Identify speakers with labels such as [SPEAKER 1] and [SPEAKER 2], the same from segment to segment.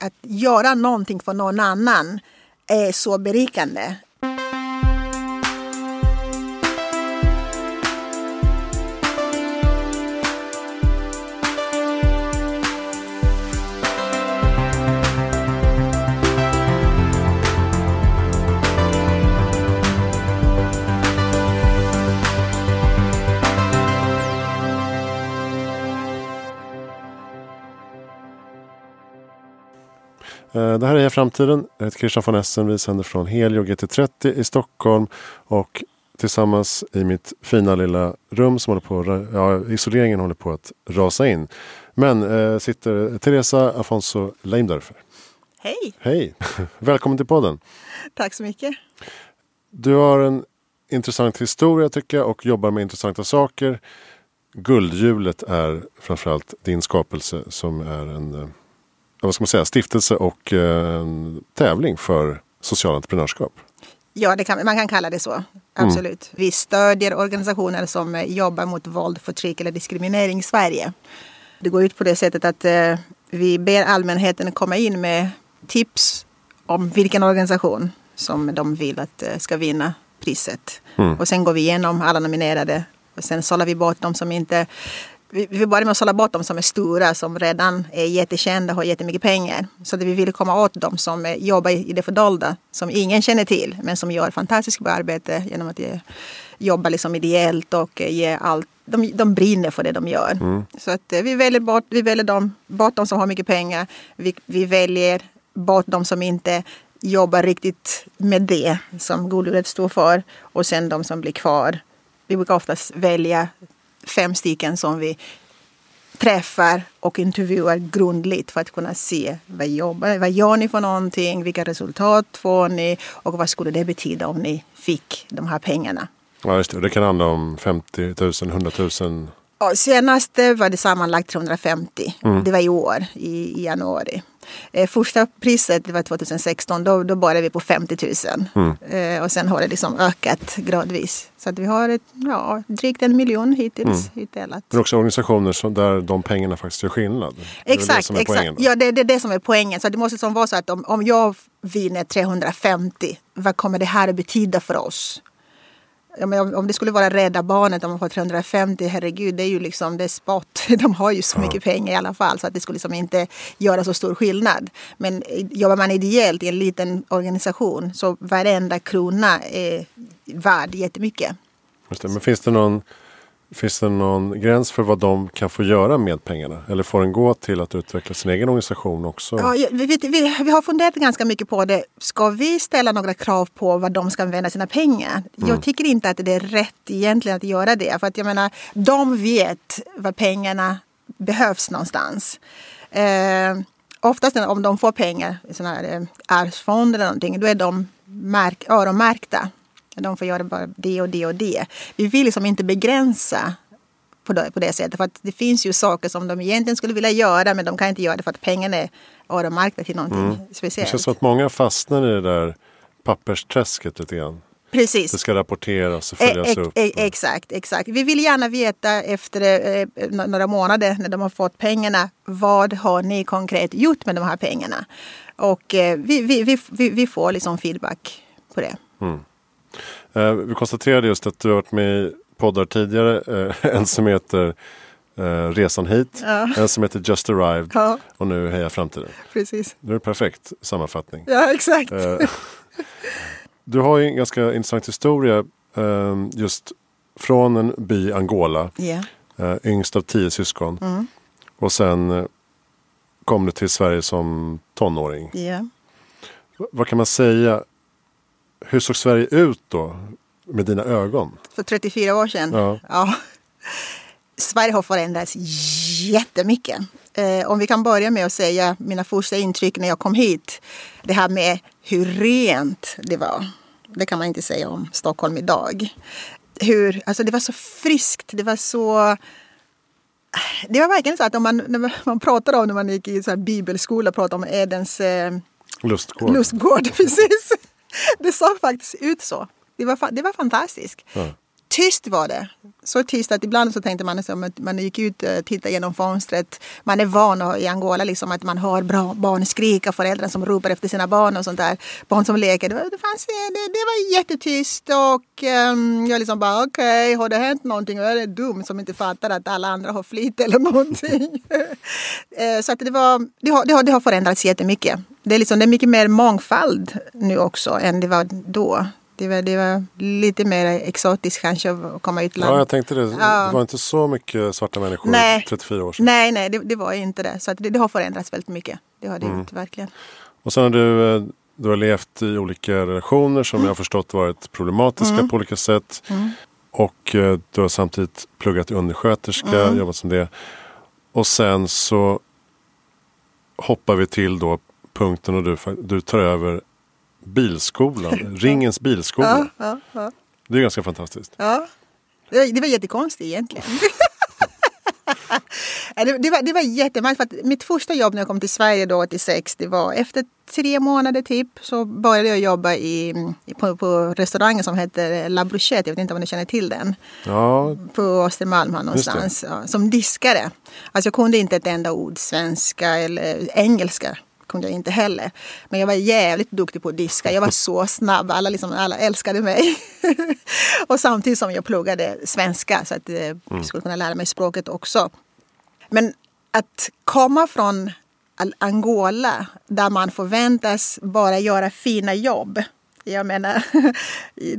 [SPEAKER 1] att göra någonting för någon annan är så berikande.
[SPEAKER 2] Det här är Heja Framtiden. Jag heter Christian von Essen. Vi sänder från Helio GT30 i Stockholm. Och tillsammans i mitt fina lilla rum som håller på ja, isoleringen håller på att rasa in. Men eh, sitter Teresa Afonso Leimdörfer.
[SPEAKER 1] Hej!
[SPEAKER 2] Hej! Välkommen till podden.
[SPEAKER 1] Tack så mycket.
[SPEAKER 2] Du har en intressant historia tycker jag och jobbar med intressanta saker. Guldhjulet är framförallt din skapelse som är en eh, vad ska man säga, stiftelse och eh, tävling för socialt entreprenörskap.
[SPEAKER 1] Ja, kan, man kan kalla det så. Absolut. Mm. Vi stödjer organisationer som eh, jobbar mot våld, förtryck eller diskriminering i Sverige. Det går ut på det sättet att eh, vi ber allmänheten komma in med tips om vilken organisation som de vill att eh, ska vinna priset. Mm. Och sen går vi igenom alla nominerade och sen sållar vi bort de som inte vi, vi börjar med att sålla bort de som är stora, som redan är jättekända och har jättemycket pengar. Så att vi vill komma åt de som jobbar i det fördolda, som ingen känner till, men som gör fantastiskt bra arbete genom att jobba liksom ideellt och ge allt. De, de brinner för det de gör. Mm. Så att eh, vi väljer bort, vi väljer dem, bort de som har mycket pengar. Vi, vi väljer bort de som inte jobbar riktigt med det som Guldhjulet står för. Och sen de som blir kvar. Vi brukar oftast välja fem stycken som vi träffar och intervjuar grundligt för att kunna se vad, jobbar, vad gör ni för någonting, vilka resultat får ni och vad skulle det betyda om ni fick de här pengarna.
[SPEAKER 2] Ja, just det. det kan handla om 50 000, 100 000?
[SPEAKER 1] Ja, senast var det sammanlagt 350. Mm. Det var i år, i, i januari. Eh, första priset det var 2016, då, då började vi på 50 000. Mm. Eh, och sen har det liksom ökat gradvis. Så att vi har ett, ja, drygt en miljon hittills mm. utdelat.
[SPEAKER 2] Men också organisationer som, där de pengarna faktiskt gör skillnad.
[SPEAKER 1] Exakt, det exakt. ja, det, det är det som är poängen. Så det måste som vara så att om, om jag vinner 350, vad kommer det här att betyda för oss? Om det skulle vara Rädda Barnet om man får 350, herregud, det är ju liksom det är spott. De har ju så mycket pengar i alla fall så att det skulle liksom inte göra så stor skillnad. Men jobbar man ideellt i en liten organisation så varenda krona är värd jättemycket.
[SPEAKER 2] Just det, men finns det någon Finns det någon gräns för vad de kan få göra med pengarna? Eller får den gå till att utveckla sin egen organisation också?
[SPEAKER 1] Ja, vi, vi, vi har funderat ganska mycket på det. Ska vi ställa några krav på vad de ska använda sina pengar? Mm. Jag tycker inte att det är rätt egentligen att göra det. För att jag menar, de vet var pengarna behövs någonstans. Eh, oftast om de får pengar i sådana här eh, arvsfond eller någonting, då är de märk, öronmärkta de får göra bara det och det och det. Vi vill liksom inte begränsa på det, på det sättet. För att det finns ju saker som de egentligen skulle vilja göra men de kan inte göra det för att pengarna är öronmärkta till någonting mm. speciellt.
[SPEAKER 2] Det känns som att många fastnar i det där pappersträsket lite grann.
[SPEAKER 1] Precis.
[SPEAKER 2] Det ska rapporteras och följas
[SPEAKER 1] e
[SPEAKER 2] upp.
[SPEAKER 1] E exakt, exakt. Vi vill gärna veta efter eh, några månader när de har fått pengarna. Vad har ni konkret gjort med de här pengarna? Och eh, vi, vi, vi, vi, får liksom feedback på det. Mm.
[SPEAKER 2] Eh, vi konstaterade just att du har varit med i poddar tidigare. Eh, en som heter eh, Resan hit, ja. en som heter Just Arrived ja. och nu Heja Framtiden.
[SPEAKER 1] Precis.
[SPEAKER 2] Det är en perfekt sammanfattning.
[SPEAKER 1] Ja, exakt.
[SPEAKER 2] du har ju en ganska intressant historia just från en by i Angola.
[SPEAKER 1] Yeah.
[SPEAKER 2] Yngst av tio syskon. Mm. Och sen kom du till Sverige som tonåring.
[SPEAKER 1] Yeah.
[SPEAKER 2] Vad kan man säga hur såg Sverige ut då med dina ögon?
[SPEAKER 1] För 34 år sedan?
[SPEAKER 2] Ja.
[SPEAKER 1] ja. Sverige har förändrats jättemycket. Eh, om vi kan börja med att säga mina första intryck när jag kom hit. Det här med hur rent det var. Det kan man inte säga om Stockholm idag. Hur, alltså det var så friskt, det var så... Det var verkligen så att om man, när man pratade om när man gick i så här bibelskola, pratade om Edens eh,
[SPEAKER 2] lustgård.
[SPEAKER 1] lustgård precis. det såg faktiskt ut så. Det var, det var fantastiskt. Ja. tyst var det. Så tyst att ibland så tänkte man att man gick ut och tittade genom fönstret. Man är van i Angola liksom att man hör bra barn skrika, föräldrar som ropar efter sina barn och sånt där. Barn som leker. Det, fanns, det, det var jättetyst och um, jag liksom bara okej, okay, har det hänt någonting? Jag är dum som inte fattar att alla andra har flit eller någonting. Eh, så att det, var, det, har, det, har, det har förändrats jättemycket. Det är, liksom, det är mycket mer mångfald nu också än det var då. Det var, det var lite mer exotiskt kanske att komma ut
[SPEAKER 2] Ja, jag tänkte det. Ja. Det var inte så mycket svarta människor nej. 34 år sedan.
[SPEAKER 1] Nej, nej, det, det var inte det. Så det, det, har förändrats väldigt mycket. Det har det mm. verkligen.
[SPEAKER 2] Och sen har du, eh, du har levt i olika relationer som mm. jag har förstått varit problematiska mm. på olika sätt. Mm. Och eh, du har samtidigt pluggat undersköterska, mm. jobbat som det. Och sen så hoppar vi till då punkten och du, du tar över Bilskolan, Ringens bilskola. Ja, ja, ja. Det är ganska fantastiskt.
[SPEAKER 1] Ja, det var jättekonstigt egentligen. det, det, var, det var jättemärkligt. mitt första jobb när jag kom till Sverige då 86, det var efter tre månader typ så började jag jobba i, på, på restaurangen som heter La Bruchette. Jag vet inte om ni känner till den. Ja. På Östermalm här någonstans. Ja, som diskare. Alltså jag kunde inte ett enda ord svenska eller engelska kunde jag inte heller. Men jag var jävligt duktig på att diska. Jag var så snabb. Alla, liksom, alla älskade mig. och samtidigt som jag pluggade svenska så att jag mm. skulle kunna lära mig språket också. Men att komma från Angola där man förväntas bara göra fina jobb jag menar,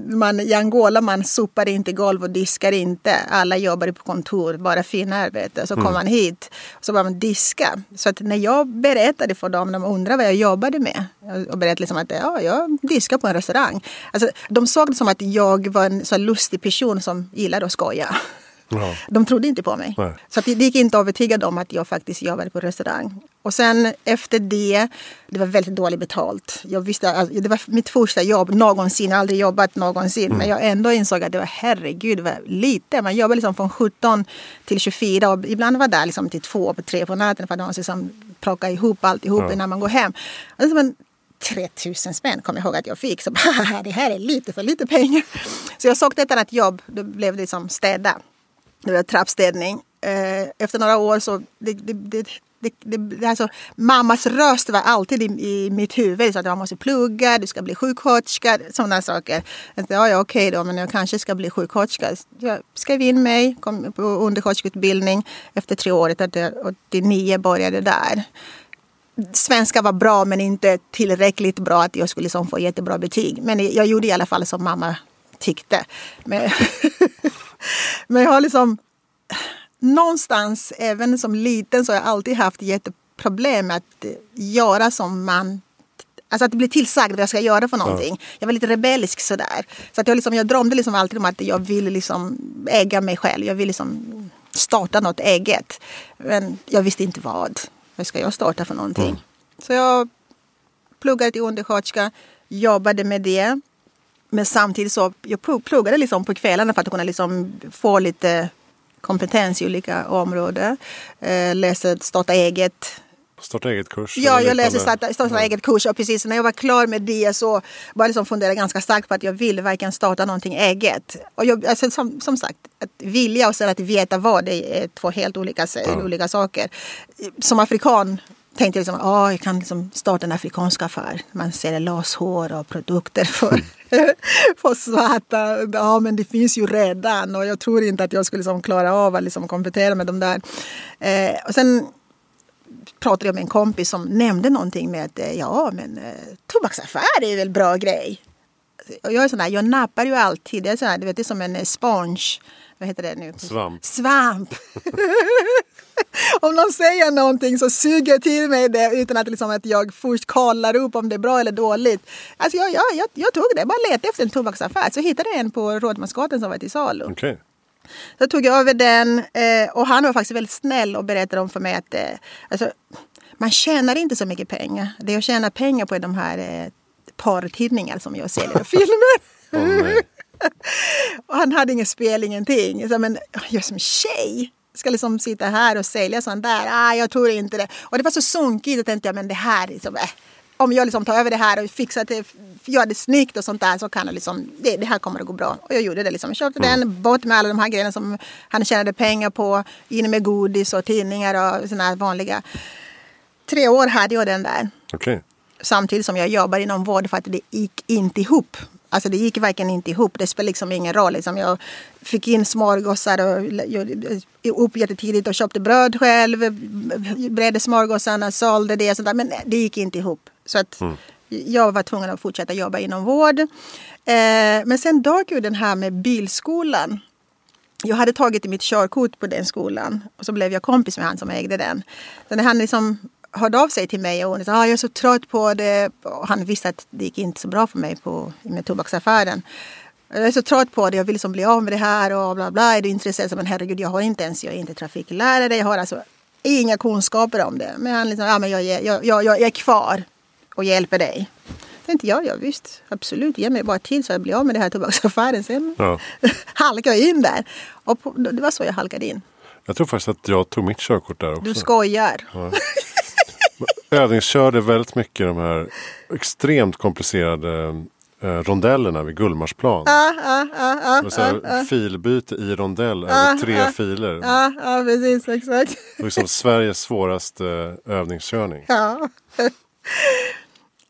[SPEAKER 1] man, i Angola man sopar inte golv och diskar inte. Alla jobbar på kontor, bara fina arbete. Så mm. kommer man hit och så börjar man diska. Så att när jag berättade för dem, de undrade vad jag jobbade med. Och berättade liksom att ja, jag diskar på en restaurang. Alltså, de såg det som att jag var en så lustig person som gillade att skoja. Ja. De trodde inte på mig. Nej. Så det gick inte att övertyga dem att jag faktiskt jobbade på restaurang. Och sen efter det, det var väldigt dåligt betalt. Jag visste, alltså, det var mitt första jobb någonsin, jag har aldrig jobbat någonsin. Mm. Men jag ändå insåg att det var herregud, det var lite. Man jobbade liksom från 17 till 24 och ibland var det liksom till 2 på 3 på natten för att man måste liksom plocka ihop alltihop ja. innan man går hem. Alltså, men, 3000 spänn kommer jag ihåg att jag fick. Så det här är lite för lite pengar. Så jag sökte ett annat jobb. Då blev det liksom städa. Det var trappstädning. Eh, efter några år så det, det, det, det, det, alltså, mammas röst var alltid i, i mitt huvud. Så att man måste plugga, du ska bli sjuksköterska, sådana saker. Jag ja, ja, okej då, men jag kanske ska bli sjuksköterska. Jag skrev in mig, kom på undersköterskeutbildning. Efter tre år, 89 började där. Svenska var bra men inte tillräckligt bra att jag skulle liksom få jättebra betyg. Men jag gjorde i alla fall som mamma tyckte. Men, men jag har liksom någonstans, även som liten, så har jag alltid haft jätteproblem med att göra som man Alltså att bli tillsagd vad jag ska göra för någonting. Ja. Jag var lite rebellisk sådär. Så att jag, liksom, jag drömde liksom alltid om att jag ville liksom äga mig själv. Jag ville liksom starta något eget. Men jag visste inte vad. Vad ska jag starta för någonting? Mm. Så jag pluggade till undersköterska, jobbade med det. Men samtidigt så jag pluggade liksom på kvällarna för att kunna liksom få lite kompetens i olika områden. Eh, läste starta eget.
[SPEAKER 2] Starta eget-kurs?
[SPEAKER 1] Ja, jag läste starta, starta ja. eget-kurs och precis när jag var klar med det så jag liksom fundera ganska starkt på att jag vill verkligen starta någonting eget. Och jag, alltså, som, som sagt, att vilja och sen att veta vad det är två helt olika, ja. olika saker. Som afrikan tänkte jag liksom, oh, jag kan liksom starta en afrikansk affär. Man säljer lashår och produkter för, för svarta. Ja, men det finns ju redan och jag tror inte att jag skulle liksom klara av att liksom komplettera med de där. Eh, och sen pratade jag med en kompis som nämnde någonting med att eh, ja, men eh, tobaksaffär är väl bra grej. Och jag är sån där, jag nappar ju alltid. Jag är sån där, du vet, det är som en sponge vad heter det nu?
[SPEAKER 2] Svamp.
[SPEAKER 1] Svamp. om någon säger någonting så suger jag till mig det utan att, liksom, att jag först kollar upp om det är bra eller dåligt. Alltså jag, jag, jag, jag tog det, bara letade efter en tobaksaffär. Så hittade jag en på Rådmansgatan som var till salu.
[SPEAKER 2] Okay.
[SPEAKER 1] Så tog jag över den eh, och han var faktiskt väldigt snäll och berättade om för mig att eh, alltså, man tjänar inte så mycket pengar. Det jag tjänar pengar på är de här eh, porrtidningar som jag säljer och filmer. oh, och han hade ingen spel, ingenting. Så, men jag som tjej ska liksom sitta här och sälja sånt där. Ah, jag tror inte det. Och det var så sunkigt. Och tänkte jag, men det här liksom, äh, om jag liksom tar över det här och fixar det, gör det snyggt och sånt där så kan det liksom, det, det här kommer att gå bra. Och jag gjorde det liksom. Jag köpte mm. den, bort med alla de här grejerna som han tjänade pengar på. In med godis och tidningar och sådana här vanliga. Tre år hade jag den där.
[SPEAKER 2] Okay.
[SPEAKER 1] Samtidigt som jag jobbade inom vård för att det gick inte ihop. Alltså det gick verkligen inte ihop. Det spelade liksom ingen roll. Liksom jag fick in smörgåsar och upp jättetidigt och köpte bröd själv. Bredde smörgåsarna, sålde det. Sånt där. Men det gick inte ihop. Så att mm. jag var tvungen att fortsätta jobba inom vård. Eh, men sen dök ju den här med bilskolan. Jag hade tagit mitt körkort på den skolan och så blev jag kompis med han som ägde den. Så när han liksom hörde av sig till mig och hon sa ah, jag är så trött på det. Och han visste att det gick inte så bra för mig på, med tobaksaffären. Jag är så trött på det, jag vill liksom bli av med det här och bla bla. Är du intresserad? Men herregud, jag har inte ens, jag är inte trafiklärare. Jag har alltså inga kunskaper om det. Men han liksom, ja men jag, jag, jag, jag är kvar och hjälper dig. Tänkte jag, ja visst, absolut, ge mig bara tid så jag blir av med det här tobaksaffären. Sen ja. halkade jag in där. Och på, det var så jag halkade in.
[SPEAKER 2] Jag tror faktiskt att jag tog mitt körkort där också.
[SPEAKER 1] Du skojar. Ja.
[SPEAKER 2] övningskörde väldigt mycket de här extremt komplicerade eh, rondellerna vid Gullmarsplan.
[SPEAKER 1] Ah, ah, ah,
[SPEAKER 2] ah, så här, ah, filbyte i rondell över tre filer.
[SPEAKER 1] Ja, ah, precis, exakt.
[SPEAKER 2] liksom Sveriges svåraste övningskörning.
[SPEAKER 1] Ja.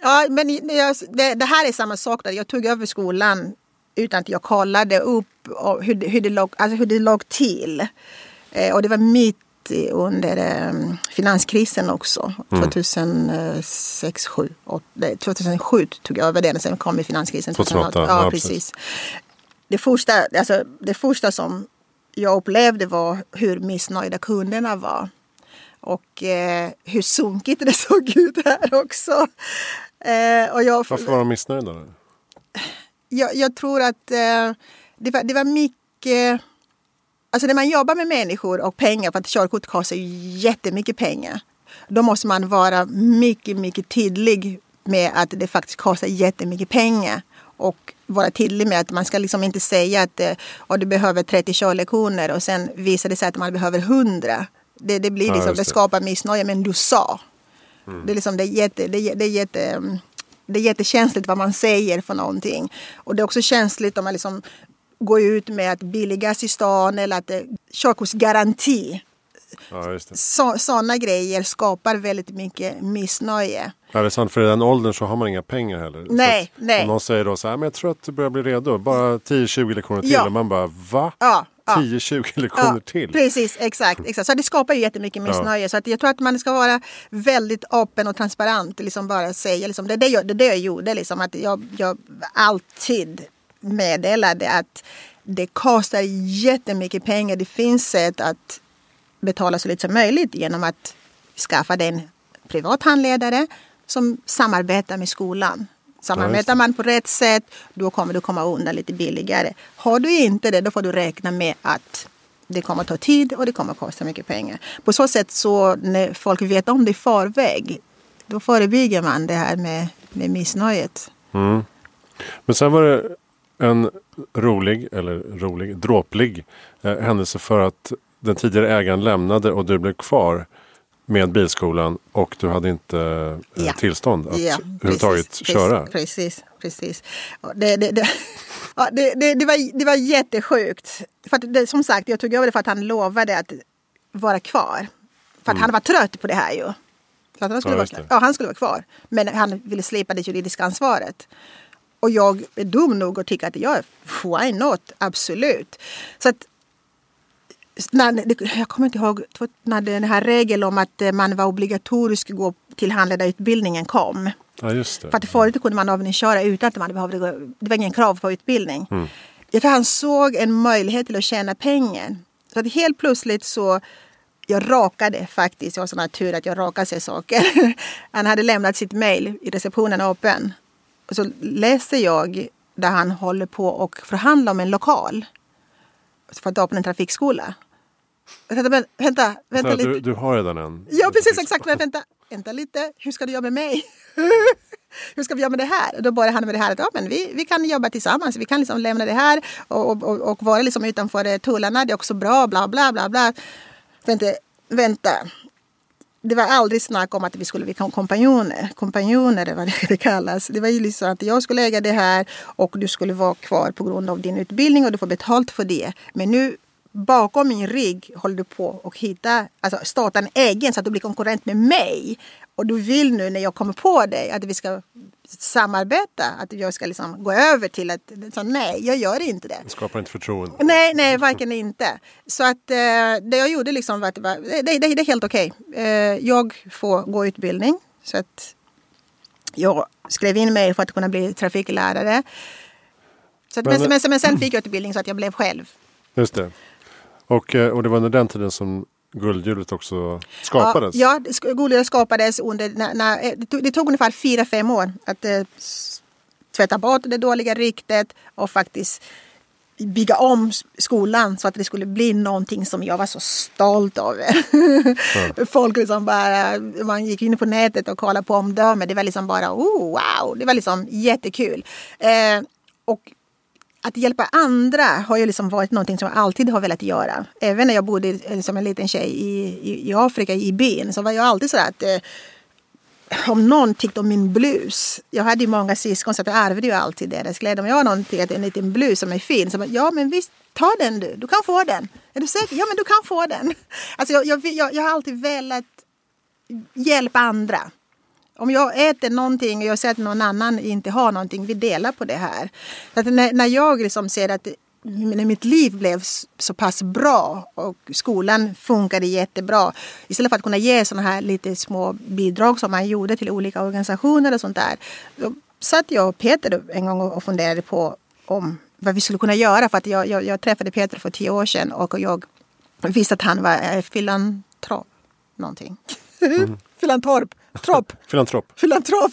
[SPEAKER 1] ja, men det, det, här är samma sak där. Jag tog över skolan utan att jag kollade upp hur, hur, det, låg, alltså hur det låg till. Eh, och det var mitt under um, finanskrisen också. Mm. 2006, 7, 8, 2007 tog jag över den. Sen kom finanskrisen.
[SPEAKER 2] 2008.
[SPEAKER 1] Ja, ja, precis. Det första, alltså, det första som jag upplevde var hur missnöjda kunderna var. Och eh, hur sunkigt det såg ut här också.
[SPEAKER 2] Eh, och jag, Varför var de missnöjda?
[SPEAKER 1] Jag, jag tror att eh, det, var, det var mycket Alltså när man jobbar med människor och pengar, för att körkort kostar ju jättemycket pengar. Då måste man vara mycket, mycket tydlig med att det faktiskt kostar jättemycket pengar. Och vara tydlig med att man ska liksom inte säga att oh, du behöver 30 körlektioner och sen visar det sig att man behöver 100. Det, det, blir liksom, ja, det. det skapar missnöje, men du sa. Mm. Det, är liksom, det, är jätte, det, det, är jätte, det är jättekänsligt vad man säger för någonting. Och det är också känsligt om man liksom gå ut med att billigast i stan eller att körkortsgaranti.
[SPEAKER 2] Ja,
[SPEAKER 1] Sådana grejer skapar väldigt mycket missnöje.
[SPEAKER 2] Ja, det är sant. För i den åldern så har man inga pengar heller.
[SPEAKER 1] Nej, nej.
[SPEAKER 2] Om någon säger då så här, men jag tror att du börjar bli redo. Bara 10-20 lektioner till. Ja. Och man bara, va?
[SPEAKER 1] Ja.
[SPEAKER 2] 10-20 lektioner ja, till.
[SPEAKER 1] Precis, exakt, exakt. Så det skapar ju jättemycket missnöje. Ja. Så att jag tror att man ska vara väldigt öppen och transparent. Liksom bara säga, liksom, det är det jag, det, det jag gjorde. Liksom, att jag, jag alltid meddelade att det kostar jättemycket pengar. Det finns sätt att betala så lite som möjligt genom att skaffa dig en privat handledare som samarbetar med skolan. Samarbetar man på rätt sätt då kommer du komma undan lite billigare. Har du inte det då får du räkna med att det kommer att ta tid och det kommer att kosta mycket pengar. På så sätt så när folk vet om det i förväg då förebygger man det här med, med missnöjet.
[SPEAKER 2] Mm. Men sen var det en rolig, eller rolig, dråplig eh, händelse för att den tidigare ägaren lämnade och du blev kvar med bilskolan och du hade inte eh, ja. tillstånd att ja, överhuvudtaget köra.
[SPEAKER 1] Precis, precis. Det, det, det, det, det, var, det var jättesjukt. För att som sagt, jag tog över det för att han lovade att vara kvar. För att mm. han var trött på det här ju. Att han, skulle ja, vara, ja, han skulle vara kvar. Men han ville slippa det juridiska ansvaret. Och jag är dum nog att tycka att jag why not, absolut. Så att, när, jag kommer inte ihåg när den här regeln om att eh, man var obligatorisk att gå till handledarutbildningen kom.
[SPEAKER 2] Ja, just det.
[SPEAKER 1] För att förut kunde man övningsköra utan att man behövde gå, det var ingen krav på utbildning. Mm. Jag tror han såg en möjlighet till att tjäna pengar. Så att helt plötsligt så jag rakade faktiskt, jag har sån tur att jag rakar sig saker. Han hade lämnat sitt mail i receptionen öppen. Och så läser jag där han håller på och förhandlar om en lokal för att öppna en trafikskola. Vänta, vänta, vänta, lite.
[SPEAKER 2] Du, du, har redan en.
[SPEAKER 1] Ja, precis exakt. Men vänta, vänta lite. Hur ska du göra med mig? Hur ska vi göra med det här? Och då börjar han med det här att ja, men vi, vi kan jobba tillsammans. Vi kan liksom lämna det här och, och, och vara liksom utanför tullarna. Det är också bra, bla bla bla bla. Vänta, vänta det var aldrig snack om att vi skulle bli kompanjoner. Kompanjoner är vad det kallas. Det var ju liksom att jag skulle äga det här och du skulle vara kvar på grund av din utbildning och du får betalt för det. Men nu bakom min rygg håller du på att hitta, alltså starta en egen så att du blir konkurrent med mig. Och du vill nu när jag kommer på dig att vi ska samarbeta, att jag ska liksom gå över till att så, nej, jag gör inte det.
[SPEAKER 2] Det skapar inte förtroende.
[SPEAKER 1] Nej, nej, varken inte. Så att eh, det jag gjorde liksom var att det, det, det, är helt okej. Okay. Eh, jag får gå utbildning så att jag skrev in mig för att kunna bli trafiklärare. Så att, men, men, men sen fick jag utbildning så att jag blev själv.
[SPEAKER 2] Just det. Och, eh, och det var under den tiden som guldhjulet också skapades?
[SPEAKER 1] Ja, ja guldhjulet skapades under, när, när, eh, det, tog, det tog ungefär fyra fem år att eh, tvätta bort det dåliga ryktet och faktiskt bygga om skolan så att det skulle bli någonting som jag var så stolt över. Ja. Folk liksom bara, man gick in på nätet och kollade på omdömen. Det var liksom bara oh, wow, det var liksom jättekul. Eh, och att hjälpa andra har ju liksom varit någonting som jag alltid har velat göra. Även när jag bodde eh, som en liten tjej i, i, i Afrika, i byn, så var jag alltid så att eh, om någon tyckte om min blus. Jag hade ju många syskon så jag ärvde ju alltid deras kläder. Om jag har någon tyckte en liten blus som är fin, så bara, ja men visst, ta den du. Du kan få den. Är du säker? Ja men du kan få den. Alltså jag, jag, jag, jag har alltid velat hjälpa andra. Om jag äter någonting och jag ser att någon annan inte har någonting, vi delar på det här. Att när, när jag liksom ser att när mitt liv blev så pass bra och skolan funkade jättebra. Istället för att kunna ge sådana här lite små bidrag som man gjorde till olika organisationer och sånt där. Då satt jag och Peter en gång och funderade på om vad vi skulle kunna göra. För att jag, jag, jag träffade Peter för tio år sedan och jag visste att han var eh, filantrop. Någonting. Mm. Filantrop. Trop.
[SPEAKER 2] Filantrop.
[SPEAKER 1] Filantrop.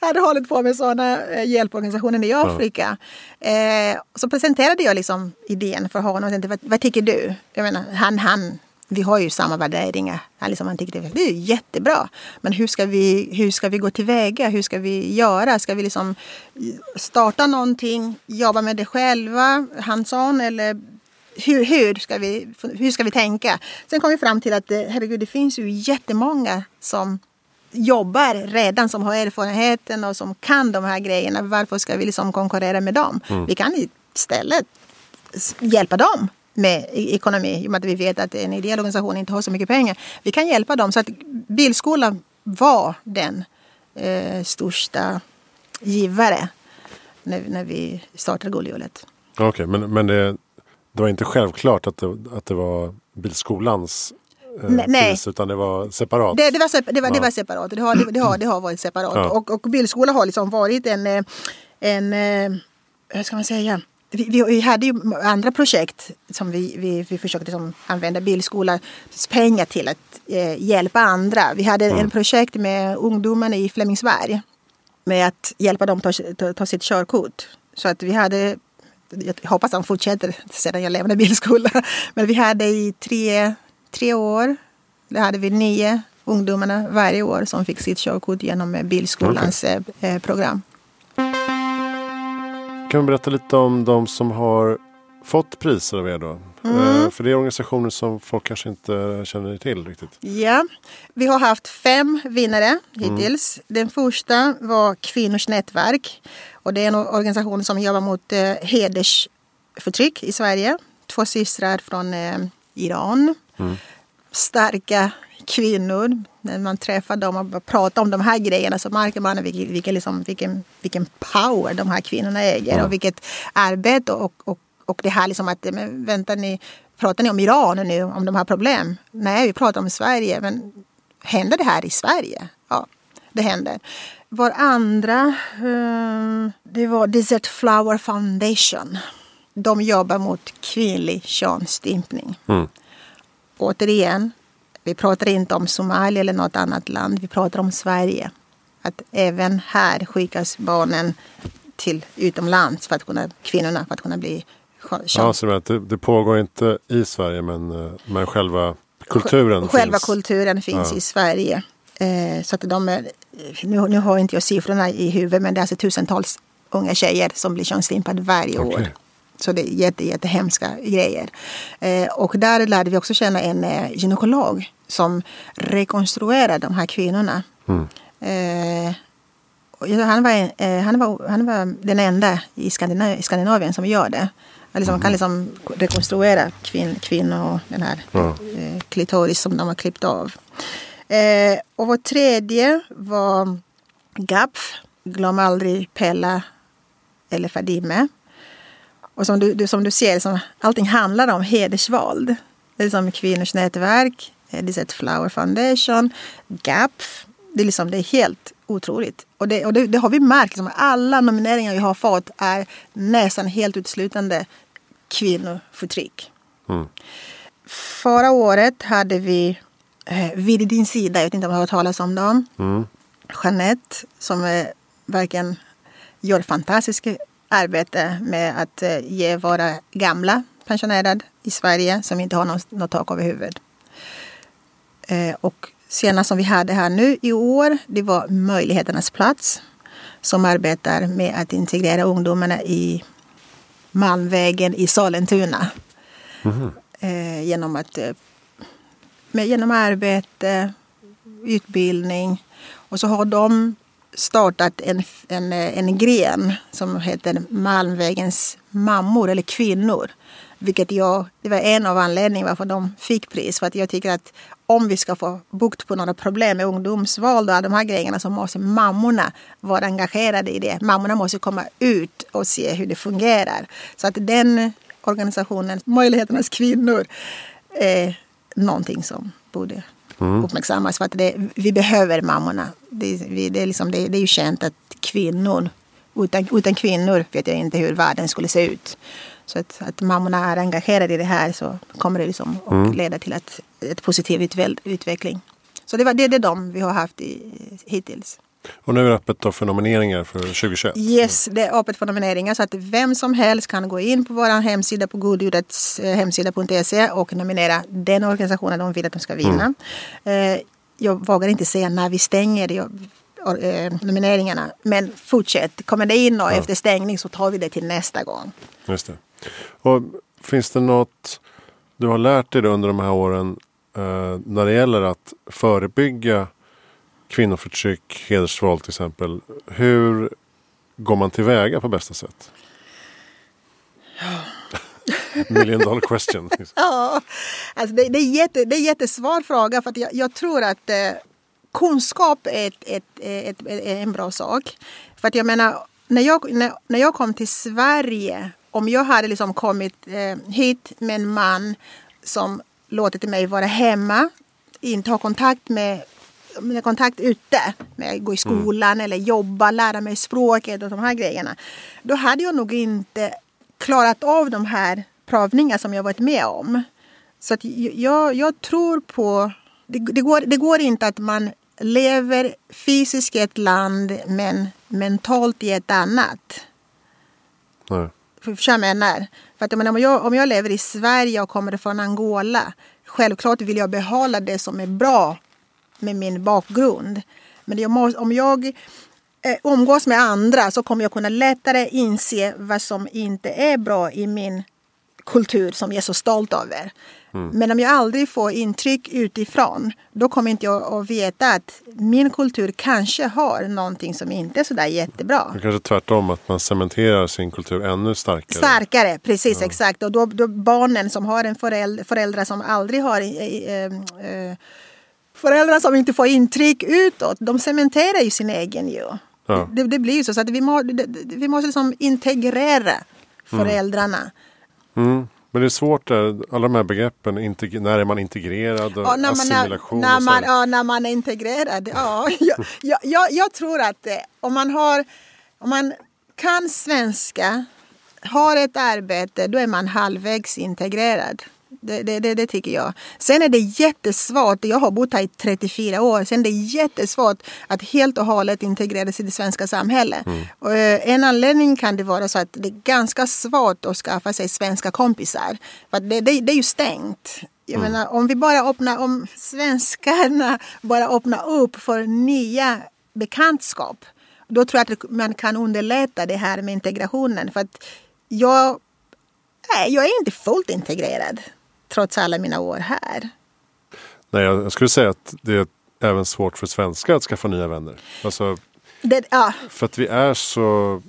[SPEAKER 1] jag hade hållit på med sådana eh, hjälporganisationer i Afrika. Ja. Eh, så presenterade jag liksom idén för honom. Och tänkte, vad, vad tycker du? Jag menar, han, han, vi har ju samma värderingar. Han, liksom, han tyckte det är jättebra. Men hur ska, vi, hur ska vi gå tillväga? Hur ska vi göra? Ska vi liksom starta någonting, jobba med det själva, hands-on eller hur, hur, ska vi, hur ska vi tänka? Sen kom vi fram till att eh, herregud, det finns ju jättemånga som jobbar redan, som har erfarenheten och som kan de här grejerna. Varför ska vi liksom konkurrera med dem? Mm. Vi kan istället hjälpa dem med ekonomi. I och med att vi vet att en ideell organisation inte har så mycket pengar. Vi kan hjälpa dem. Så att Bilskolan var den eh, största givare när, när vi startade Guldhjulet.
[SPEAKER 2] Okej, okay, men, men det, det var inte självklart att det, att det var bilskolans eh, Nej. pris utan det var separat?
[SPEAKER 1] Det, det, var, det, var, ja. det var separat. Det har, det, har, det har varit separat. Ja. Och, och bilskola har liksom varit en, eh, en eh, hur ska man säga, vi, vi, hade ju andra projekt som vi, vi, vi försökte liksom använda bilskolans pengar till att eh, hjälpa andra. Vi hade mm. ett projekt med ungdomarna i Flemingsberg med att hjälpa dem att ta, ta, ta sitt körkort. Så att vi hade jag hoppas han fortsätter sedan jag lämnade bilskolan. Men vi hade i tre, tre år, det hade vi nio ungdomarna varje år som fick sitt körkort genom bilskolans okay. Eh, program.
[SPEAKER 2] Kan du berätta lite om de som har fått priser av er då? Mm. Eh, för det är organisationer som folk kanske inte känner till riktigt.
[SPEAKER 1] Ja, vi har haft fem vinnare hittills. Mm. Den första var Kvinnors nätverk. Och det är en organisation som jobbar mot eh, hedersförtryck i Sverige. Två systrar från eh, Iran. Mm. Starka kvinnor. När man träffar dem och pratar om de här grejerna så märker man vilken, vilken, liksom, vilken, vilken power de här kvinnorna äger och vilket arbete och, och, och det här liksom att, men vänta ni, pratar ni om Iran nu, om de har problem? Nej, vi pratar om Sverige. Men händer det här i Sverige? Ja, det händer. Vår andra, eh, det var Desert Flower Foundation. De jobbar mot kvinnlig könsstympning. Mm. Återigen, vi pratar inte om Somalia eller något annat land. Vi pratar om Sverige. Att även här skickas barnen till utomlands för att kunna, kvinnorna för att kunna bli
[SPEAKER 2] köns... Ja, så det, det pågår inte i Sverige men, eh, men själva kulturen
[SPEAKER 1] Själva
[SPEAKER 2] finns.
[SPEAKER 1] kulturen finns ja. i Sverige. Eh, så att de är, nu, nu har inte jag siffrorna i huvudet men det är alltså tusentals unga tjejer som blir könsstympade varje okay. år. Så det är jätte, jättehemska grejer. Eh, och där lärde vi också känna en eh, gynekolog som rekonstruerar de här kvinnorna.
[SPEAKER 2] Mm.
[SPEAKER 1] Eh, han, var, eh, han, var, han var den enda i Skandinavien, i Skandinavien som gör det. Liksom, mm. kan liksom rekonstruera kvin, kvinnor och den här ja. eh, klitoris som de har klippt av. Eh, och vår tredje var GAPF, Glöm aldrig Pella eller Fadime. Och som du, du, som du ser, liksom, allting handlar om hedersvåld. Det är som Kvinnors nätverk, Edith Flower Foundation, GAPF. Det är, liksom, det är helt otroligt. Och det, och det, det har vi märkt. Liksom, alla nomineringar vi har fått är nästan helt uteslutande kvinnoförtryck. Mm. Förra året hade vi eh, Vid din sida, jag vet inte om du har hört talas om dem. Mm. Jeanette som eh, verkligen gör fantastiskt arbete med att eh, ge våra gamla pensionärer i Sverige som inte har något, något tak över huvudet. Eh, och senast som vi hade här nu i år, det var Möjligheternas plats som arbetar med att integrera ungdomarna i Malmvägen i Sollentuna. Mm. Eh, genom, att, eh, med, genom arbete, utbildning. Och så har de startat en, en, en gren som heter Malmvägens mammor eller kvinnor. Vilket jag, det var en av anledningarna varför de fick pris. För att jag tycker att om vi ska få bukt på några problem med ungdomsvåld och de här grejerna så måste mammorna vara engagerade i det. Mammorna måste komma ut och se hur det fungerar. Så att den organisationen, Möjligheternas kvinnor, är någonting som borde mm. uppmärksammas. För att det, vi behöver mammorna. Det, vi, det, är liksom, det, det är ju känt att kvinnor, utan, utan kvinnor vet jag inte hur världen skulle se ut. Så att, att mammorna är engagerade i det här så kommer det liksom att mm. leda till ett, ett positiv utveckling. Så det, var, det är de vi har haft i, hittills.
[SPEAKER 2] Och nu är det öppet för nomineringar för 2021?
[SPEAKER 1] Yes, det är öppet för nomineringar så att vem som helst kan gå in på vår hemsida på godljudets eh, hemsida.se och nominera den organisationen de vill att de ska vinna. Mm. Eh, jag vågar inte säga när vi stänger eh, nomineringarna. Men fortsätt. Kommer det in och ja. efter stängning så tar vi det till nästa gång.
[SPEAKER 2] Just det. Och finns det något du har lärt dig under de här åren eh, när det gäller att förebygga kvinnoförtryck, hedersvåld till exempel. Hur går man tillväga på bästa sätt? Million dollar question.
[SPEAKER 1] ja, alltså det, det, är jätte, det är en jättesvår fråga för att jag, jag tror att eh, kunskap är, ett, ett, ett, en bra sak. För att jag menar, när jag, när, när jag kom till Sverige, om jag hade liksom kommit eh, hit med en man som låtit mig vara hemma, inte ha kontakt med med kontakt ute, med att gå i skolan mm. eller jobba, lära mig språket och de här grejerna. Då hade jag nog inte klarat av de här prövningar som jag varit med om. Så att jag, jag tror på... Det, det, går, det går inte att man lever fysiskt i ett land men mentalt i ett annat.
[SPEAKER 2] Nej.
[SPEAKER 1] Förstår jag menar? För att, menar, om, jag, om jag lever i Sverige och kommer från Angola Självklart vill jag behålla det som är bra med min bakgrund. Men jag måste, om jag eh, umgås med andra så kommer jag kunna lättare inse vad som inte är bra i min kultur som jag är så stolt över. Mm. Men om jag aldrig får intryck utifrån då kommer inte jag att veta att min kultur kanske har någonting som inte är sådär jättebra.
[SPEAKER 2] Det kanske tvärtom att man cementerar sin kultur ännu starkare.
[SPEAKER 1] Starkare, precis ja. exakt. Och då, då barnen som har en förälder, föräldrar som aldrig har äh, äh, föräldrar som inte får intryck utåt, de cementerar ju sin egen ju. Ja. Det, det, blir ju så, så att vi, må, det, vi måste liksom integrera föräldrarna.
[SPEAKER 2] Mm. Mm. Men det är svårt där, alla de här begreppen, när är man integrerad och ja, när assimilation?
[SPEAKER 1] Man är, när, man, ja, när man är integrerad. Ja, jag, jag, jag, jag tror att eh, om man, har, om man kan svenska, har ett arbete, då är man halvvägs integrerad. Det, det, det, det, tycker jag. Sen är det jättesvårt, jag har bott här i 34 år, sen är det jättesvårt att helt och hållet integreras i det svenska samhället. Mm. Och, eh, en anledning kan det vara så att det är ganska svårt att skaffa sig svenska kompisar. För det, det, det är ju stängt. Jag mm. menar, om vi bara öppnar, om svenskarna bara öppnar upp för nya bekantskap, då tror jag att man kan underlätta det här med integrationen. För att jag, nej, jag är inte fullt integrerad trots alla mina år här.
[SPEAKER 2] Nej, jag, skulle säga att det är även svårt för svenskar att skaffa nya vänner. Alltså,
[SPEAKER 1] Det, ja,
[SPEAKER 2] för att vi är så...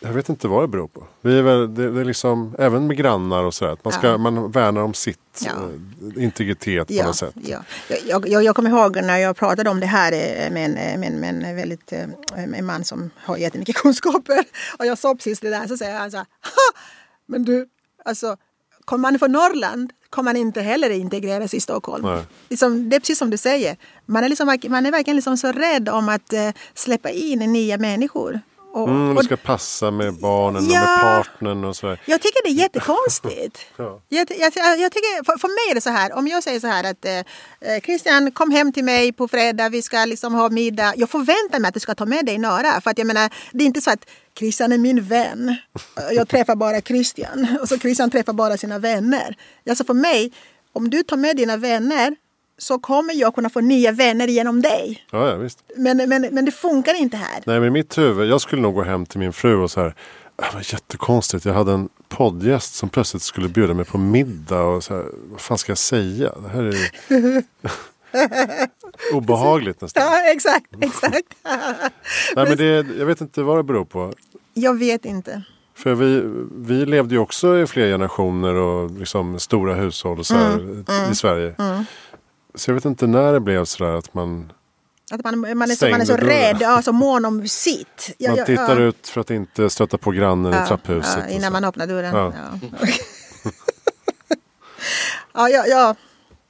[SPEAKER 2] Jag vet inte vad det beror på. Vi är väl, det, det är liksom, även med grannar och sådär. Man, ska,
[SPEAKER 1] Ja.
[SPEAKER 2] man värnar om sitt
[SPEAKER 1] Ja.
[SPEAKER 2] eh, integritet på något sätt.
[SPEAKER 1] ja. Jag, jag, jag kommer ihåg när jag pratade om det här eh, med en, med en, med en, väldigt, eh, en man som har jättemycket kunskaper. Och jag sa precis det där. Så säger han så här. "Ha! Men du, alltså, kommer man från Norrland kommer man inte heller integreras i Stockholm.
[SPEAKER 2] Nej.
[SPEAKER 1] Liksom, det är precis som du säger. Man är, liksom, man är verkligen liksom så rädd om att eh, släppa in nya människor. Och,
[SPEAKER 2] Mm,
[SPEAKER 1] och
[SPEAKER 2] det ska passa med barnen och
[SPEAKER 1] Ja.
[SPEAKER 2] med partnern och sådär.
[SPEAKER 1] jag tycker det är jättekonstigt.
[SPEAKER 2] Ja.
[SPEAKER 1] jag, jag, jag tycker, för, för mig är det så här, om jag säger så här att eh, eh, Christian kom hem till mig på fredag, vi ska liksom ha middag. Jag förväntar mig att du ska ta med dig några. För att jag menar, det är inte så att Christian är min vän. Jag träffar bara Christian. Och så Christian träffar bara sina vänner. Alltså för mig, om du tar med dina vänner så kommer jag kunna få nya vänner genom dig.
[SPEAKER 2] Ja, ja, visst.
[SPEAKER 1] Men, men, men det funkar inte här.
[SPEAKER 2] Nej, men i mitt huvud, jag skulle nog gå hem till min fru och så här. "Ah, Det var jättekonstigt. Jag hade en poddgäst som plötsligt skulle bjuda mig på middag. Och så här, vad fan ska jag säga? Det här är obehagligt nästan.
[SPEAKER 1] Ja, exakt, exakt.
[SPEAKER 2] Nej, men det, jag vet inte vad det beror på.
[SPEAKER 1] Jag vet inte.
[SPEAKER 2] För vi, vi levde ju också i flera generationer och liksom stora hushåll så här,
[SPEAKER 1] Mm,
[SPEAKER 2] i Sverige. Så jag vet inte när det blev sådär att man,
[SPEAKER 1] Att man, man, är så, man är så rädd, ja, så mån om sitt. Ja,
[SPEAKER 2] man tittar
[SPEAKER 1] ja.
[SPEAKER 2] ut för att inte stöta på grannen i trapphuset.
[SPEAKER 1] Innan
[SPEAKER 2] så.
[SPEAKER 1] man öppnar dörren.
[SPEAKER 2] Ja.
[SPEAKER 1] Ja, ja, ja.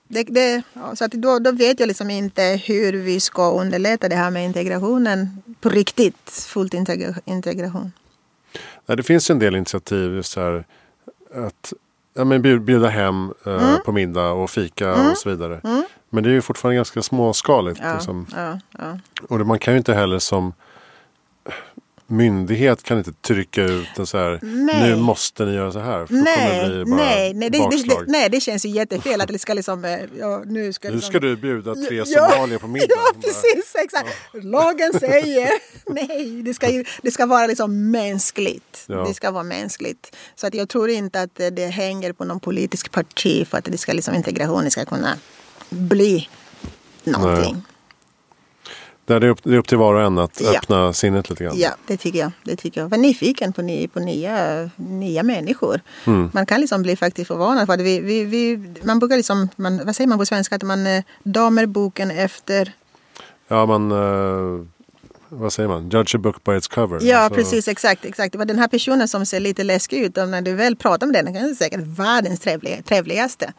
[SPEAKER 1] Det, det, så att då, då vet jag liksom inte hur vi ska underlätta det här med integrationen på riktigt. Fullt integra, integration.
[SPEAKER 2] Nej, det finns en del initiativ just så här att ja, men bjud- bjuda hem eh,
[SPEAKER 1] Mm.
[SPEAKER 2] på middag och fika och så vidare. Men det är ju fortfarande ganska småskaligt.
[SPEAKER 1] Ja,
[SPEAKER 2] Liksom.
[SPEAKER 1] ja, ja.
[SPEAKER 2] Och det, man kan ju inte heller som myndighet kan inte trycka ut en så här
[SPEAKER 1] Nej.
[SPEAKER 2] nu måste ni göra så här. För det
[SPEAKER 1] Nej,
[SPEAKER 2] bli bara
[SPEAKER 1] nej, nej, det, det, det, nej, det känns ju jättefel att det ska liksom... eh, Ja, nu ska,
[SPEAKER 2] Nu
[SPEAKER 1] liksom,
[SPEAKER 2] ska du bjuda tre
[SPEAKER 1] Ja,
[SPEAKER 2] somalier på middag.
[SPEAKER 1] Ja, precis. Exakt. Lagen säger nej. Det ska, ju, det ska vara liksom mänskligt.
[SPEAKER 2] Ja.
[SPEAKER 1] Det ska vara mänskligt. Så att jag tror inte att det- det hänger på någon politisk parti för att det ska, liksom, integrationen ska kunna bli någonting.
[SPEAKER 2] Nej, det, är upp, det är upp till var och en att
[SPEAKER 1] Ja.
[SPEAKER 2] öppna sinnet lite grann.
[SPEAKER 1] Ja, det tycker jag. Det tycker jag. Var nyfiken på, ny, på nya, nya människor.
[SPEAKER 2] Mm.
[SPEAKER 1] Man kan liksom bli faktiskt förvånad. För vi, vi, vi, man brukar liksom, man, vad säger man på svenska? Att man eh, damer boken efter
[SPEAKER 2] Ja, man... eh, vad säger man? Judge a book by its cover.
[SPEAKER 1] Ja,
[SPEAKER 2] Alltså,
[SPEAKER 1] precis. Exakt. exakt. Det var den här personen som ser lite läskig ut. Och när du väl pratar med den, den är säkert världens trevliga, trevligaste.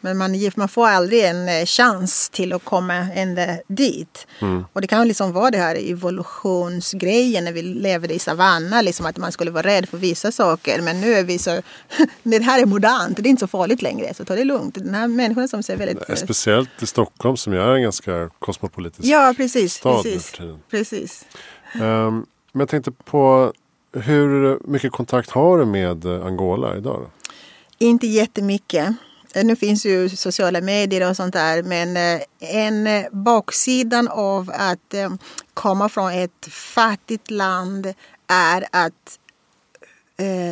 [SPEAKER 1] Men man, man får aldrig en eh, chans till att komma ända dit.
[SPEAKER 2] Mm.
[SPEAKER 1] Och det kan liksom vara det här evolutionsgrejen när vi levde i savanna. Liksom att man skulle vara rädd för vissa saker. Men nu är vi så... det här är modernt. Det är inte så farligt längre. Så ta det lugnt. Den här människan som ser väldigt...
[SPEAKER 2] eh, Speciellt i Stockholm som är en ganska kosmopolitisk
[SPEAKER 1] Ja, precis.
[SPEAKER 2] stad
[SPEAKER 1] precis. precis.
[SPEAKER 2] Ehm, men jag tänkte på hur mycket kontakt har du med eh, Angola idag? Då?
[SPEAKER 1] Inte jättemycket. Eh, Nu finns ju sociala medier och sånt där. Men eh, en eh, baksidan av att komma från ett fattigt land är att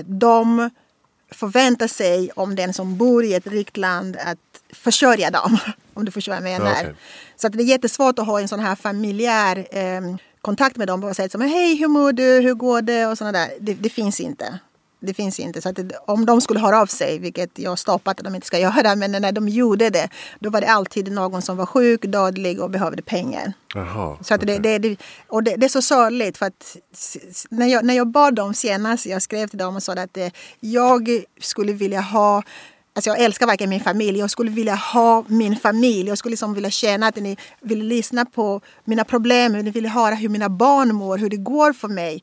[SPEAKER 1] de förväntar sig om den som bor i ett rikt land att försörja dem. Om du förstår vad jag menar.
[SPEAKER 2] Okej.
[SPEAKER 1] Så att det är jättesvårt att ha en sån här familjär eh, kontakt med dem och säga som hej hur mår du, hur går det och sådana där. Det, det finns inte. Det finns inte. Så att det, om de skulle höra av sig, vilket jag stoppat att de inte ska göra, men när de gjorde det, då var det alltid någon som var sjuk, dödlig och behövde pengar.
[SPEAKER 2] Jaha,
[SPEAKER 1] Så att det,
[SPEAKER 2] okej.
[SPEAKER 1] det, det, och det, det är så sorgligt för att när jag, när jag bad dem senast, jag skrev till dem och sa att eh, jag skulle vilja ha Alltså jag älskar verkligen min familj. Jag skulle vilja ha min familj. Jag skulle liksom vilja känna att ni vill lyssna på mina problem. Ni vill höra hur mina barn mår, hur det går för mig.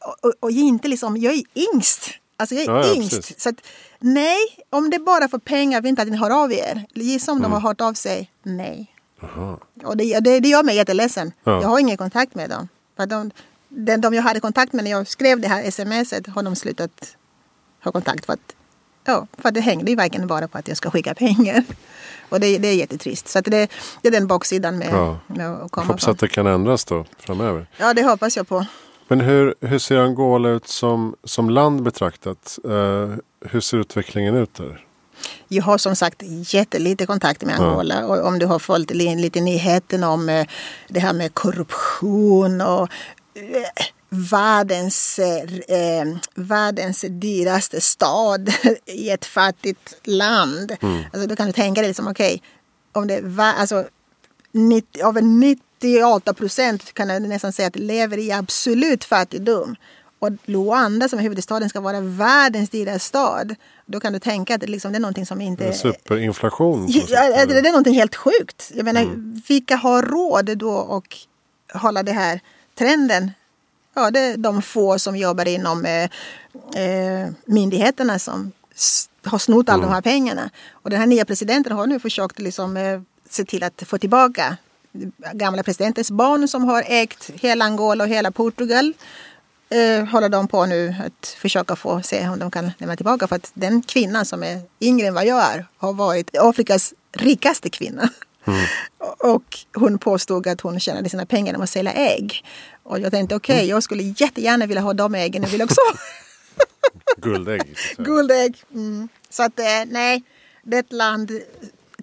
[SPEAKER 1] Och, och, och inte liksom, jag är yngst. Alltså jag är
[SPEAKER 2] Ja, ja,
[SPEAKER 1] yngst.
[SPEAKER 2] precis.
[SPEAKER 1] Så att, nej, om det bara för pengar, vill inte att ni hör av er. Gissa om de har hört av sig. Nej.
[SPEAKER 2] Jaha.
[SPEAKER 1] Och det, det, det gör mig jätteledsen.
[SPEAKER 2] Ja.
[SPEAKER 1] Jag har ingen kontakt med dem. För de, de, de jag hade kontakt med när jag skrev det här smset har de slutat ha kontakt. För att, ja, för det hängde ju verkligen bara på att jag ska skicka pengar. Och det, det är jättetrist. Så att det, det är den baksidan med,
[SPEAKER 2] Ja.
[SPEAKER 1] med att komma
[SPEAKER 2] hoppas
[SPEAKER 1] från.
[SPEAKER 2] att det kan ändras då framöver.
[SPEAKER 1] Ja, det hoppas jag på.
[SPEAKER 2] Men hur, hur ser Angola ut som, som land betraktat? Eh, hur ser utvecklingen ut där?
[SPEAKER 1] Jag har som sagt jättelite kontakt med Angola. Och om du har följt lite nyheten om eh, det här med korruption och eh, världens, eh, världens dyraste stad i ett fattigt land. Mm. Alltså, då kan du tänka dig, liksom, okej, okay, om det var, alltså, 90, över 98 procent kan jag nästan säga att lever i absolut fattigdom. Och Luanda som är huvudstaden ska vara världens dyraste stad. Då kan du tänka att det, liksom, det är någonting som inte...
[SPEAKER 2] Superinflation.
[SPEAKER 1] Ja, det är någonting helt sjukt. Jag menar, mm. vilka har råd då att hålla det här trenden? Ja, det är de få som jobbar inom eh, eh, myndigheterna som har snott alla mm. de här pengarna. Och den här nya presidenten har nu försökt liksom, eh, se till att få tillbaka gamla presidentens barn som har ägt hela Angola och hela Portugal eh, håller de på nu att försöka få se om de kan lämna tillbaka. För att den kvinnan som är yngre än vad jag är har varit Afrikas rikaste kvinna. Mm. Och hon påstod att hon tjänade sina pengar genom att sälja ägg. Och jag tänkte okej, okay, mm. jag skulle jättegärna vilja ha de äggen. Jag vill också
[SPEAKER 2] Guldägg.
[SPEAKER 1] Guldägg. Mm. Så att eh, nej, det är ett land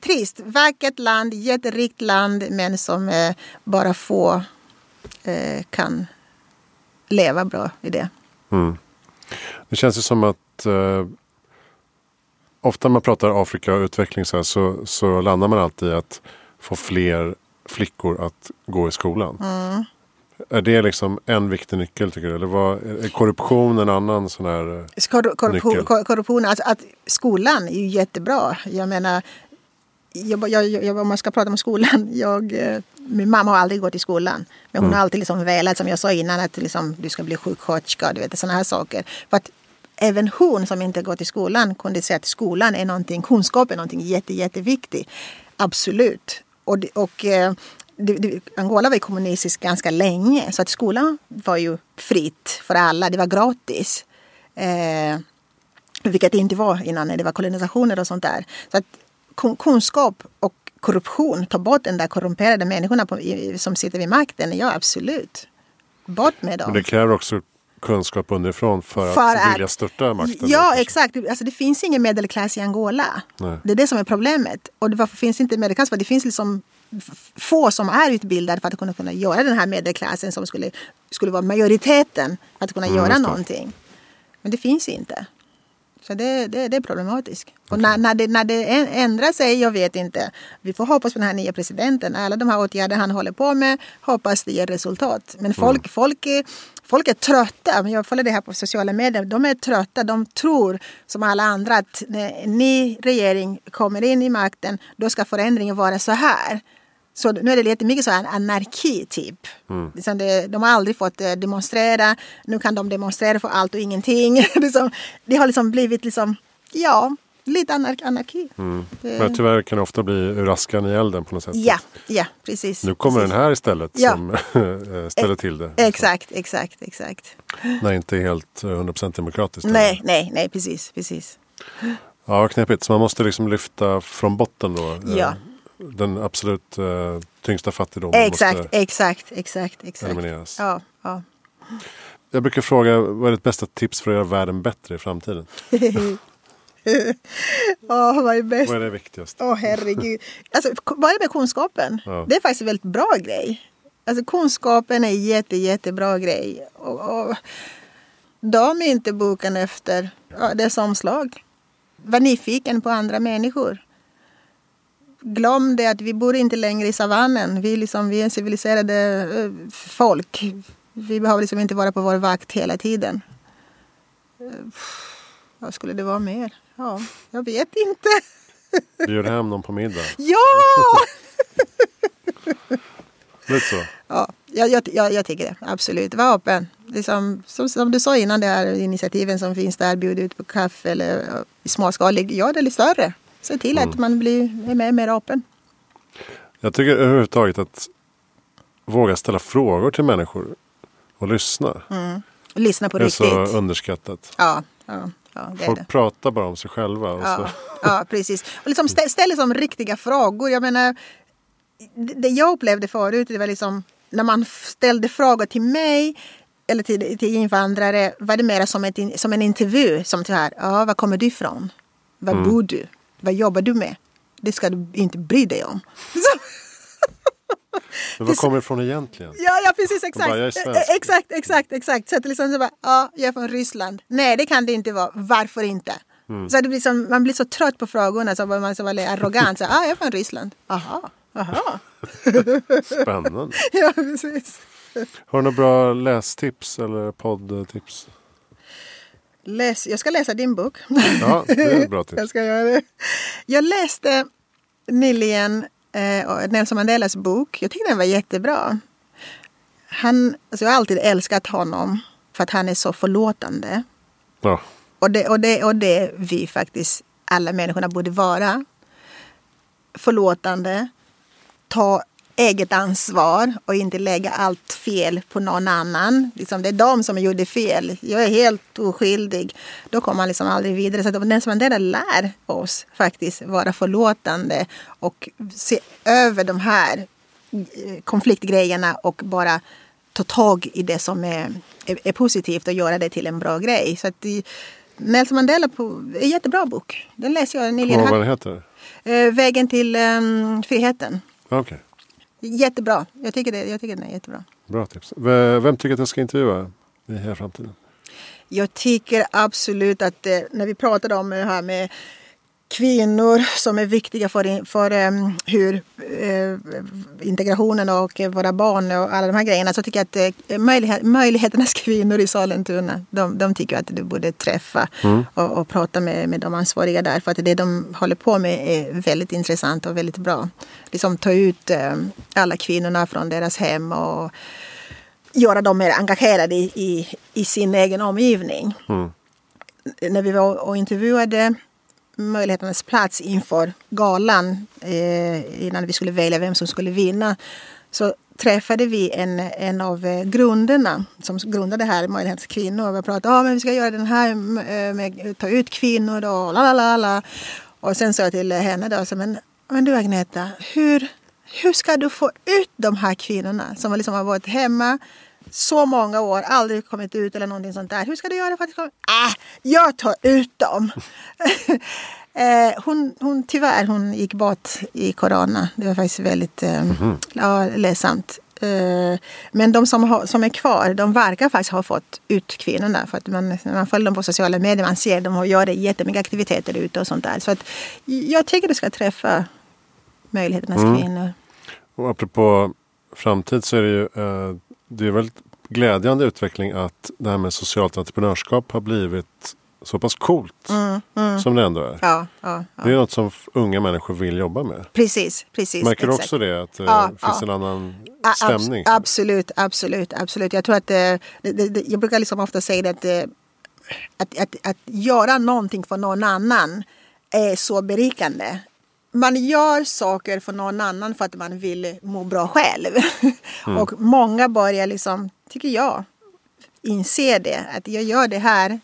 [SPEAKER 1] trist. Vackert land, jätterikt land men som eh, bara få eh, kan leva bra i det.
[SPEAKER 2] Mm. Det känns ju som att eh, ofta när man pratar Afrika och utveckling så, här, så, så, landar man alltid i att få fler flickor att gå i skolan. Mm. Är det liksom en viktig nyckel tycker du? Eller vad, är korruption en annan sån här eh,
[SPEAKER 1] Korruption, nyckel? Korruption, alltså att skolan är ju jättebra. Jag menar jag, jag, jag, om man ska prata om skolan. Jag, eh, min mamma har aldrig gått i skolan. Men hon mm. har alltid liksom velat, som jag sa innan, att liksom, du ska bli sjuksköterska. Du vet, sådana här saker. För att även hon som inte gått i skolan kunde säga att skolan är någonting, kunskap är någonting jätte, jätteviktigt. Absolut. Och, och eh, det, det, Angola var ju kommunistiskt ganska länge. Så att skolan var ju fritt för alla. Det var gratis. Eh, vilket det inte var innan när det var kolonisationer och sånt där. Så att kunskap och korruption, ta bort den där korrumperade människorna på, som sitter vid makten. Ja, absolut. Bort med dem.
[SPEAKER 2] Men det kräver också kunskap underifrån för, för att, att vilja störta makten?
[SPEAKER 1] Ja, då, exakt. Alltså, det finns ingen medelklass i Angola. Nej. Det är det som är problemet. Och varför finns det inte medelklass? För det finns liksom få som är utbildade för att kunna, kunna göra den här medelklassen som skulle, skulle vara majoriteten för att kunna mm, göra någonting. Men det finns inte. Så det, det, det är problematiskt. Okay. Och när, när, det, när det ändrar sig, jag vet inte. Vi får hoppas på den här nya presidenten. Alla de här åtgärder han håller på med, hoppas det ger resultat. Men folk, mm. folk, är, folk är trötta. Jag följer det här på sociala medier. De är trötta. De tror som alla andra att när ni regering kommer in i makten, då ska förändringen vara så här. Så nu är det lite mycket så här anarki typ. Mm. Liksom det, de har aldrig fått eh, demonstrera. Nu kan de demonstrera för allt och ingenting. det har liksom blivit liksom, ja, lite anar anarki.
[SPEAKER 2] Mm. Men tyvärr kan det ofta bli ur askan i elden på något sätt.
[SPEAKER 1] Ja, ja precis.
[SPEAKER 2] Nu kommer
[SPEAKER 1] precis.
[SPEAKER 2] den här istället ja. som eh, ställer till det.
[SPEAKER 1] Exakt, exakt, exakt.
[SPEAKER 2] När inte helt 100% eh, demokratiskt.
[SPEAKER 1] Nej, nej, nej, precis, precis.
[SPEAKER 2] Ja, knepigt. Så man måste liksom lyfta från botten då.
[SPEAKER 1] Ja
[SPEAKER 2] den absolut uh, tyngsta fattigdomen
[SPEAKER 1] exakt, måste exakt, exakt, exakt.
[SPEAKER 2] elimineras.
[SPEAKER 1] Ja, ja.
[SPEAKER 2] Jag brukar fråga, vad är ditt bästa tips för att göra världen bättre i framtiden?
[SPEAKER 1] oh, vad är bäst?
[SPEAKER 2] Vad är det viktigaste?
[SPEAKER 1] Åh oh, herregud. Alltså, börja med kunskapen. Ja. Det är faktiskt en väldigt bra grej. Alltså kunskapen är en jätte, jättebra grej. Och, och, döm inte boken efter ja, dess omslag. Var nyfiken på andra människor glöm det att vi bor inte längre i savannen. Vi, liksom, vi är civiliserade uh, folk. Vi behöver liksom inte vara på vår vakt hela tiden. Uh, vad skulle det vara mer? Ja, jag vet inte.
[SPEAKER 2] Bjud hem någon på middag.
[SPEAKER 1] Ja!
[SPEAKER 2] Lite så.
[SPEAKER 1] Ja, jag, jag, jag tycker det. Absolut. Var öppen. Liksom, som, som, du sa innan, det här initiativen som finns där. Bjud ut på kaffe eller uh, småskalig. Gör det lite större se till mm. att man blir är med mer öppen.
[SPEAKER 2] Jag tycker överhuvudtaget att våga ställa frågor till människor och lyssna.
[SPEAKER 1] Mm. Lyssna på
[SPEAKER 2] riktigt.
[SPEAKER 1] Det
[SPEAKER 2] är så underskattat.
[SPEAKER 1] Ja, ja, ja, det
[SPEAKER 2] Folk
[SPEAKER 1] det.
[SPEAKER 2] pratar bara om sig själva.
[SPEAKER 1] ja, ja, precis. Och liksom stä, ställ liksom riktiga frågor. Jag menar, det jag upplevde förut, det var liksom när man ställde frågor till mig eller till, till invandrare var det mer som, ett, som en intervju. Som så här, ja, var kommer du ifrån? Var mm. bor du? Vad jobbar du med? Det ska du inte bry dig om.
[SPEAKER 2] Men var kommer det ifrån egentligen?
[SPEAKER 1] Ja, ja precis exakt.
[SPEAKER 2] bara.
[SPEAKER 1] Eh, exakt, exakt, exakt. Så att liksom så bara, ja, jag är från Ryssland. Nej, det kan det inte vara. Varför inte?
[SPEAKER 2] Mm.
[SPEAKER 1] Så det blir som, man blir så trött på frågorna så man så väldigt arrogant. Så, ja, jag är från Ryssland. Aha, aha.
[SPEAKER 2] Spännande.
[SPEAKER 1] Ja, precis.
[SPEAKER 2] Har du några bra lästips eller poddtips?
[SPEAKER 1] Läs, jag ska läsa din bok.
[SPEAKER 2] Ja, det är bra
[SPEAKER 1] Jag
[SPEAKER 2] tips.
[SPEAKER 1] ska göra det. Jag läste nyligen eh, Nelson Mandelas bok. Jag tyckte den var jättebra. Han, alltså jag har alltid älskat honom för att han är så förlåtande.
[SPEAKER 2] Ja,
[SPEAKER 1] Och det, och, det, och det vi faktiskt, alla människorna borde vara. Förlåtande, ta eget ansvar och inte lägga allt fel på någon annan. Liksom det är de som gjorde fel. Jag är helt oskyldig. Då kommer man liksom aldrig vidare. Så som Mandela lär oss faktiskt vara förlåtande och se över de här eh, konfliktgrejerna och bara ta tag i det som är, är, är positivt och göra det till en bra grej. Så att Nelson Mandela på, är en jättebra bok. Den läser jag nyligen.
[SPEAKER 2] Kommer vad den heter?
[SPEAKER 1] eh, Vägen till um, friheten.
[SPEAKER 2] Okej,
[SPEAKER 1] Jättebra. Jag tycker, det, jag tycker den är jättebra.
[SPEAKER 2] bra tips. Vem tycker att jag ska intervjua i Heja Framtiden?
[SPEAKER 1] Jag tycker absolut att eh, när vi pratade om det här med kvinnor som är viktiga för, för eh, hur eh, integrationen och våra barn och alla de här grejerna så tycker jag att eh, möjlighet, möjligheternas kvinnor i Sollentuna de, de tycker att du borde träffa och, och prata med, med de ansvariga där för att det de håller på med är väldigt intressant och väldigt bra. Liksom ta ut eh, alla kvinnorna från deras hem och göra dem mer engagerade i, i, i sin egen omgivning. När vi var och intervjuade Möjligheternas plats inför galan eh, innan vi skulle välja vem som skulle vinna så träffade vi en, en av eh, grunderna som grundade det här Möjligheternas kvinnor. Vi pratade om att vi ska göra den här eh, med, med ta ut kvinnor och la la la la. Och sen sa jag till henne då, så, men, men du Agneta, hur, hur ska du få ut de här kvinnorna som liksom har varit hemma så många år, aldrig kommit ut eller någonting sånt där. Hur ska du göra för att komma? Äh, jag tar ut dem. eh, hon, hon, tyvärr, hon gick bort i corona. Det var faktiskt väldigt eh, ja, ledsamt. Eh, men de som, har, som är kvar, de verkar faktiskt ha fått ut kvinnorna. För att man, man följer dem på sociala medier, man ser dem och gör jättemycket aktiviteter ute och sånt där. Så att jag tycker du ska träffa möjligheternas kvinnor.
[SPEAKER 2] Och apropå framtid så är det ju eh, det är väldigt glädjande utveckling att det här med socialt entreprenörskap har blivit så pass coolt som det ändå är.
[SPEAKER 1] Mm, Ja, ja, ja.
[SPEAKER 2] Det är något som unga människor vill jobba med.
[SPEAKER 1] Precis, precis.
[SPEAKER 2] Märker du
[SPEAKER 1] exakt.
[SPEAKER 2] också det? Att det
[SPEAKER 1] Ja,
[SPEAKER 2] finns en annan
[SPEAKER 1] A- abs-
[SPEAKER 2] stämning?
[SPEAKER 1] Absolut, absolut, absolut. Jag tror att eh, det, det, jag brukar liksom ofta säga det att, eh, att, att, att göra någonting för någon annan är så berikande. Man gör saker för någon annan för att man vill må bra själv. Och många börjar liksom, tycker jag, inse det. Att jag gör det här,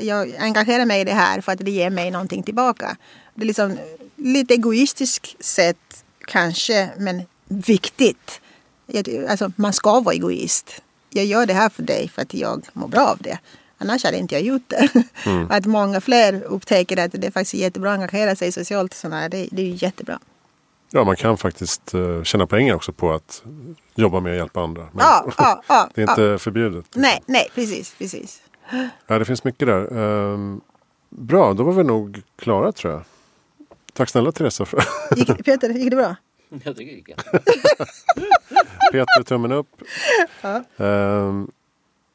[SPEAKER 1] jag engagerar mig i det här för att det ger mig någonting tillbaka. Det är liksom lite egoistiskt sätt kanske, men viktigt. Alltså, man ska vara egoist. Jag gör det här för dig för att jag mår bra av det. Annars hade inte jag gjort det. Att många fler upptäcker att det är faktiskt jättebra att engagera sig socialt. Sådana här, det, det är ju jättebra.
[SPEAKER 2] Ja, man kan faktiskt uh, tjäna pengar också på att jobba med att hjälpa andra. Men
[SPEAKER 1] Ja, ja, ja,
[SPEAKER 2] det är inte förbjudet.
[SPEAKER 1] Nej, nej, precis, precis.
[SPEAKER 2] Ja, det finns mycket där. Ehm, bra, då var vi nog klara tror jag. Tack snälla Teresa. För
[SPEAKER 1] Gick, Peter, gick det bra?
[SPEAKER 3] Jag tycker det gick.
[SPEAKER 2] Peter, tummen upp. Ehm,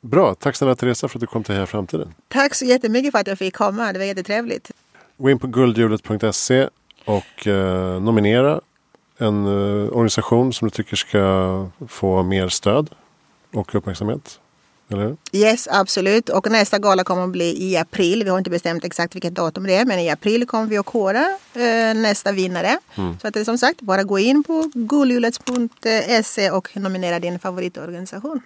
[SPEAKER 2] bra, tack snälla Teresa för att du kom till Heja Framtiden.
[SPEAKER 1] Tack så jättemycket för att jag fick komma. Det var jättetrevligt.
[SPEAKER 2] Gå in på guldhjulet.se och eh, nominera en eh, organisation som du tycker ska få mer stöd och uppmärksamhet. Eller?
[SPEAKER 1] Yes, absolut. Och nästa gala kommer att bli i april. Vi har inte bestämt exakt vilket datum det är. Men i april kommer vi att kora eh, nästa vinnare. Så att det är som sagt, bara gå in på guldhjulet.se och nominera din favoritorganisation.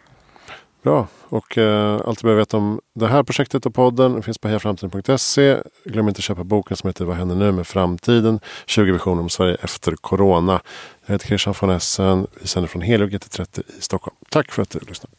[SPEAKER 2] Bra, och eh, allt du behöver veta om det här projektet och podden finns på hejaframtiden.se. Glöm inte att köpa boken som heter Vad händer nu med framtiden? 20 visioner om Sverige efter corona. Jag heter Christian von Essen. Vi sänder från Helio GT30 i Stockholm. Tack för att du lyssnade.